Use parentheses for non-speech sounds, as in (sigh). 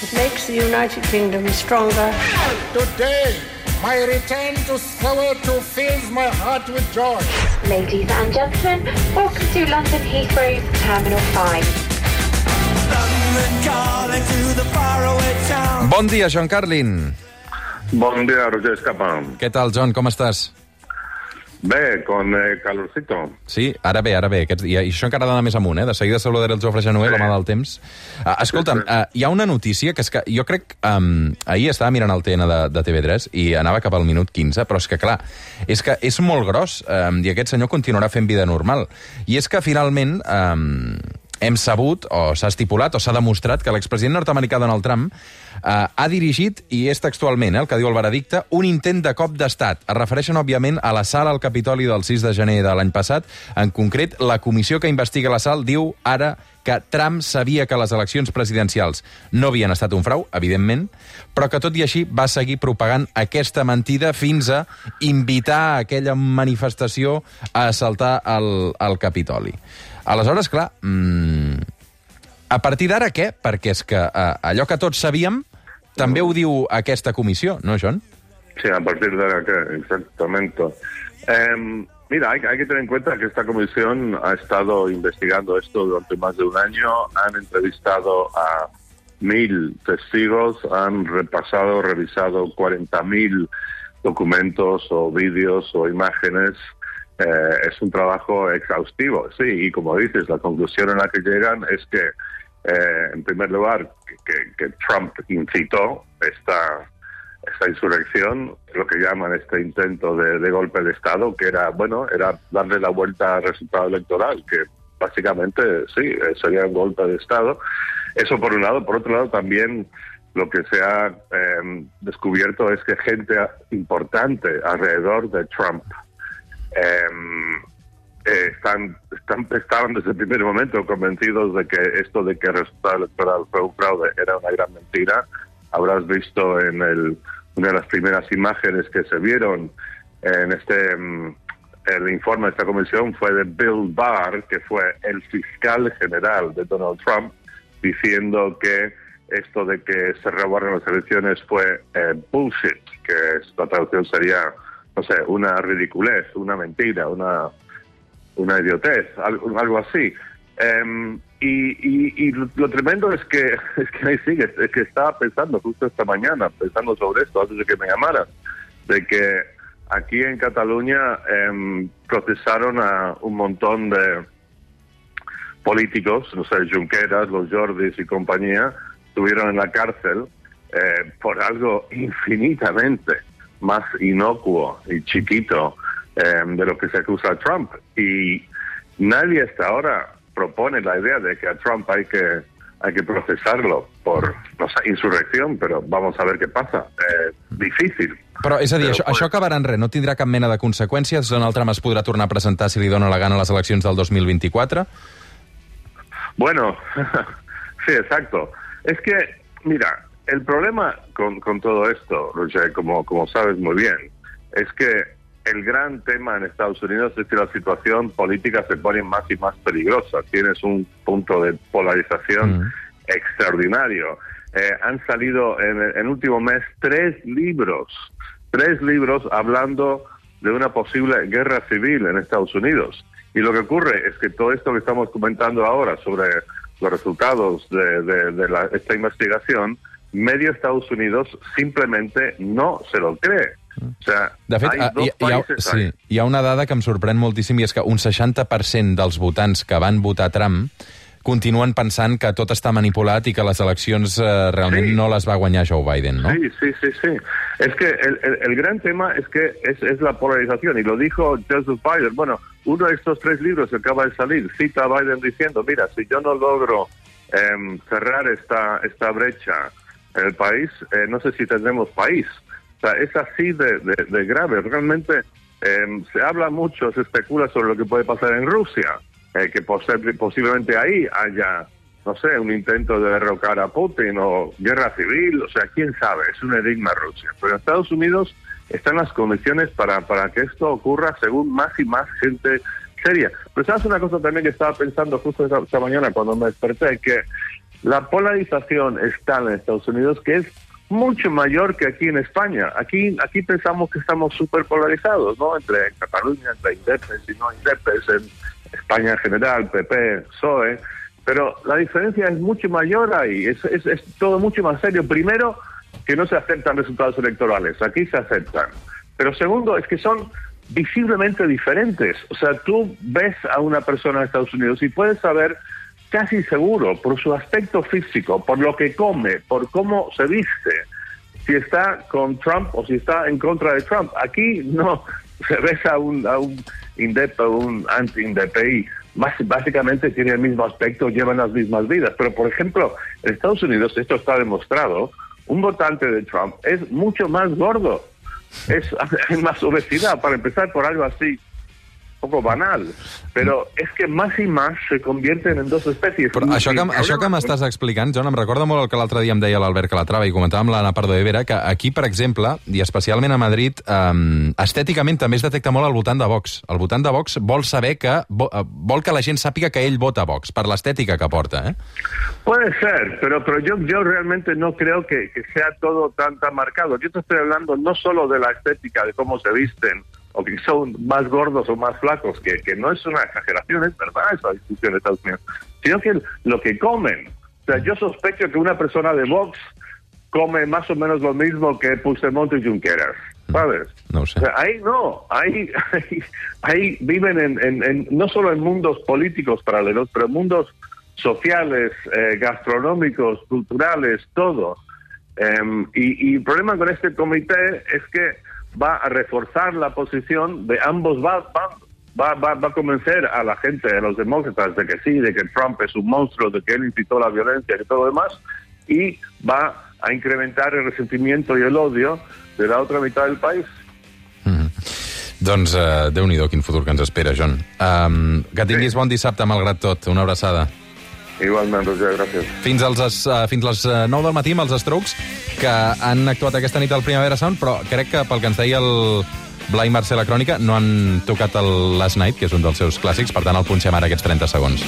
It makes the United Kingdom stronger. Today, my return to Soweto fills my heart with joy. Ladies and gentlemen, welcome to London Heathrow's Terminal 5. Bon dia, John Carlin. Bon dia, Roger Escapa. Què tal, John? Com estàs? Bé, con eh, calorcito. Sí, ara bé, ara bé. Aquest, i, això encara ha d'anar més amunt, eh? De seguida saludaré el Jofre Genuel, sí. home del temps. Uh, escolta'm, uh, hi ha una notícia que és que jo crec... Um, ahir estava mirant el TN de, de TV3 i anava cap al minut 15, però és que, clar, és que és molt gros um, i aquest senyor continuarà fent vida normal. I és que, finalment... Um, hem sabut, o s'ha estipulat, o s'ha demostrat que l'expresident nord-americà Donald Trump eh, ha dirigit, i és textualment eh, el que diu el veredicte, un intent de cop d'estat. Es refereixen, òbviament, a la sala al Capitoli del 6 de gener de l'any passat. En concret, la comissió que investiga la sal diu ara que Trump sabia que les eleccions presidencials no havien estat un frau, evidentment, però que tot i així va seguir propagant aquesta mentida fins a invitar aquella manifestació a assaltar el, el Capitoli. Aleshores, clar, mmm, a partir d'ara què? Perquè és que eh, allò que tots sabíem també ho diu aquesta comissió, ¿no, John? Sí, a partir de ahora qué, exactamente. Eh, mira, hay, hay, que tener en cuenta que esta comisión ha estado investigando esto durante más de un año, han entrevistado a mil testigos, han repasado, revisado 40.000 documentos o vídeos o imágenes. Eh, es un trabajo exhaustivo, sí, y como dices, la conclusión en la que llegan es que, eh, en primer lugar, que, que, Trump incitó esta, esta insurrección, lo que llaman este intento de, de, golpe de Estado, que era, bueno, era darle la vuelta al resultado electoral, que básicamente, sí, eh, sería un golpe de Estado. Eso por un lado. Por otro lado, también lo que se ha eh, descubierto es que gente importante alrededor de Trump Em, eh, están, están, estaban desde el primer momento convencidos de que esto de que el resultado electoral fue un fraude era una gran mentira. Habrás visto en el, una de las primeras imágenes que se vieron en este em, el informe de esta comisión fue de Bill Barr, que fue el fiscal general de Donald Trump, diciendo que esto de que se robaron las elecciones fue eh, bullshit, que la traducción sería no sé, una ridiculez, una mentira, una, una idiotez, algo, algo así. Um, y, lo tremendo es que, (laughs) es que ahí sigue, es que estaba pensando justo esta mañana, pensando sobre esto antes de que me llamaras, de que aquí en Cataluña um, procesaron a un montón de políticos, no sé, Junqueras, los Jordis y compañía, estuvieron en la cárcel eh, por algo infinitamente más inocuo y chiquito eh, de lo que se acusa a Trump. Y nadie hasta ahora propone la idea de que a Trump hay que hay que procesarlo por no sé, insurrección, però vamos a ver què passa. Eh, difícil. Però, és a dir, Però, això, pues... això acabarà en res, no tindrà cap mena de conseqüències? Donald Trump es podrà tornar a presentar si li dona la gana a les eleccions del 2024? Bueno, (laughs) sí, exacto. Es que, mira, el problema con, con todo esto, Roger, como, como sabes muy bien, es que el gran tema en Estados Unidos es que la situación política se pone más y más peligrosa. Tienes un punto de polarización mm. extraordinario. Eh, han salido en el último mes tres libros, tres libros hablando de una posible guerra civil en Estados Unidos. Y lo que ocurre es que todo esto que estamos comentando ahora sobre los resultados de, de, de la, esta investigación medio Estados Unidos simplemente no se lo cree. Sea, de fet, hi, hi, hi, ha, sí, hi ha una dada que em sorprèn moltíssim i és que un 60% dels votants que van votar Trump continuen pensant que tot està manipulat i que les eleccions eh, realment sí. no les va guanyar Joe Biden, ¿no? Sí, sí, sí, sí. Es que el, el, el gran tema es que es, es, la polarización y lo dijo Joseph Biden. Bueno, uno de estos tres libros que acaba de salir cita a Biden diciendo, mira, si yo no logro eh, cerrar esta, esta brecha en el país, eh, no sé si tendremos país. O sea, es así de, de, grave. Realmente eh, se habla mucho, se especula sobre lo que puede pasar en Rusia, eh, que posiblemente ahí haya, no sé, un intento de derrocar a Putin o guerra civil, o sea, quién sabe, es un enigma Rusia. Pero en Estados Unidos están las condiciones para, para que esto ocurra según más y más gente seria. Pero sabes una cosa también que estaba pensando justo esta mañana cuando me desperté, que la polarización está en Estados Unidos que es mucho mayor que aquí en España. Aquí aquí pensamos que estamos súper polarizados, ¿no? Entre Cataluña, entre indepes y no indepes, en España en general, PP, PSOE. Pero la diferencia es mucho mayor ahí, es, es, es todo mucho más serio. Primero, que no se aceptan resultados electorales, aquí se aceptan. Pero segundo, es que son visiblemente diferentes. O sea, tú ves a una persona en Estados Unidos y puedes saber casi seguro por su aspecto físico, por lo que come, por cómo se viste, si está con Trump o si está en contra de Trump. Aquí no (laughs) se ves a un, a un INDEP o un anti-INDPI. Básicamente tiene el mismo aspecto, llevan las mismas vidas. Pero, por ejemplo, en Estados Unidos, esto está demostrado, un votante de Trump es mucho más gordo. Es, (laughs) más obesidad, para empezar por algo así poco banal, però és que més i més se convierten en dos espècies. Però això que, això que m'estàs explicant, John, em recorda molt el que l'altre dia em deia l'Albert Calatrava i comentàvem l'Anna Pardo de Vera, que aquí, per exemple, i especialment a Madrid, eh, estèticament també es detecta molt al votant de Vox. El votant de Vox vol saber que vol que la gent sàpiga que ell vota Vox, per l'estètica que porta, eh? Puede ser, pero, pero yo, yo realmente no creo que, que sea todo tan, tan marcado. Yo te estoy hablando no solo de la estética, de cómo se visten, o que son más gordos o más flacos, que, que no es una exageración, es verdad esa discusión de Estados Unidos, sino que lo que comen. O sea, yo sospecho que una persona de Vox come más o menos lo mismo que Puigdemont y Junqueras, ¿sabes? No sé. O sea, ahí no, ahí, ahí, (laughs) ahí viven en, en, en, no solo en mundos políticos paralelos, pero en mundos sociales, eh, gastronómicos, culturales, todo. Um, y, y el problema con este comité es que va a reforzar la posición de ambos bandos. Va, va, va, a convencer a la gente, a los demócratas, de que sí, de que Trump es un monstruo, de que él incitó la violencia y todo lo demás, y va a incrementar el resentimiento y el odio de la otra mitad del país. Mm. Doncs uh, Déu-n'hi-do quin futur que ens espera, John. Um, que tinguis sí. bon dissabte, malgrat tot. Una abraçada. Igualment, Roger, gràcies. Fins, als, uh, fins les 9 del matí amb els Strokes, que han actuat aquesta nit al Primavera Sound, però crec que pel que ens deia el Blai Mercè la Crònica no han tocat el Last Night, que és un dels seus clàssics, per tant el punxem ara aquests 30 segons.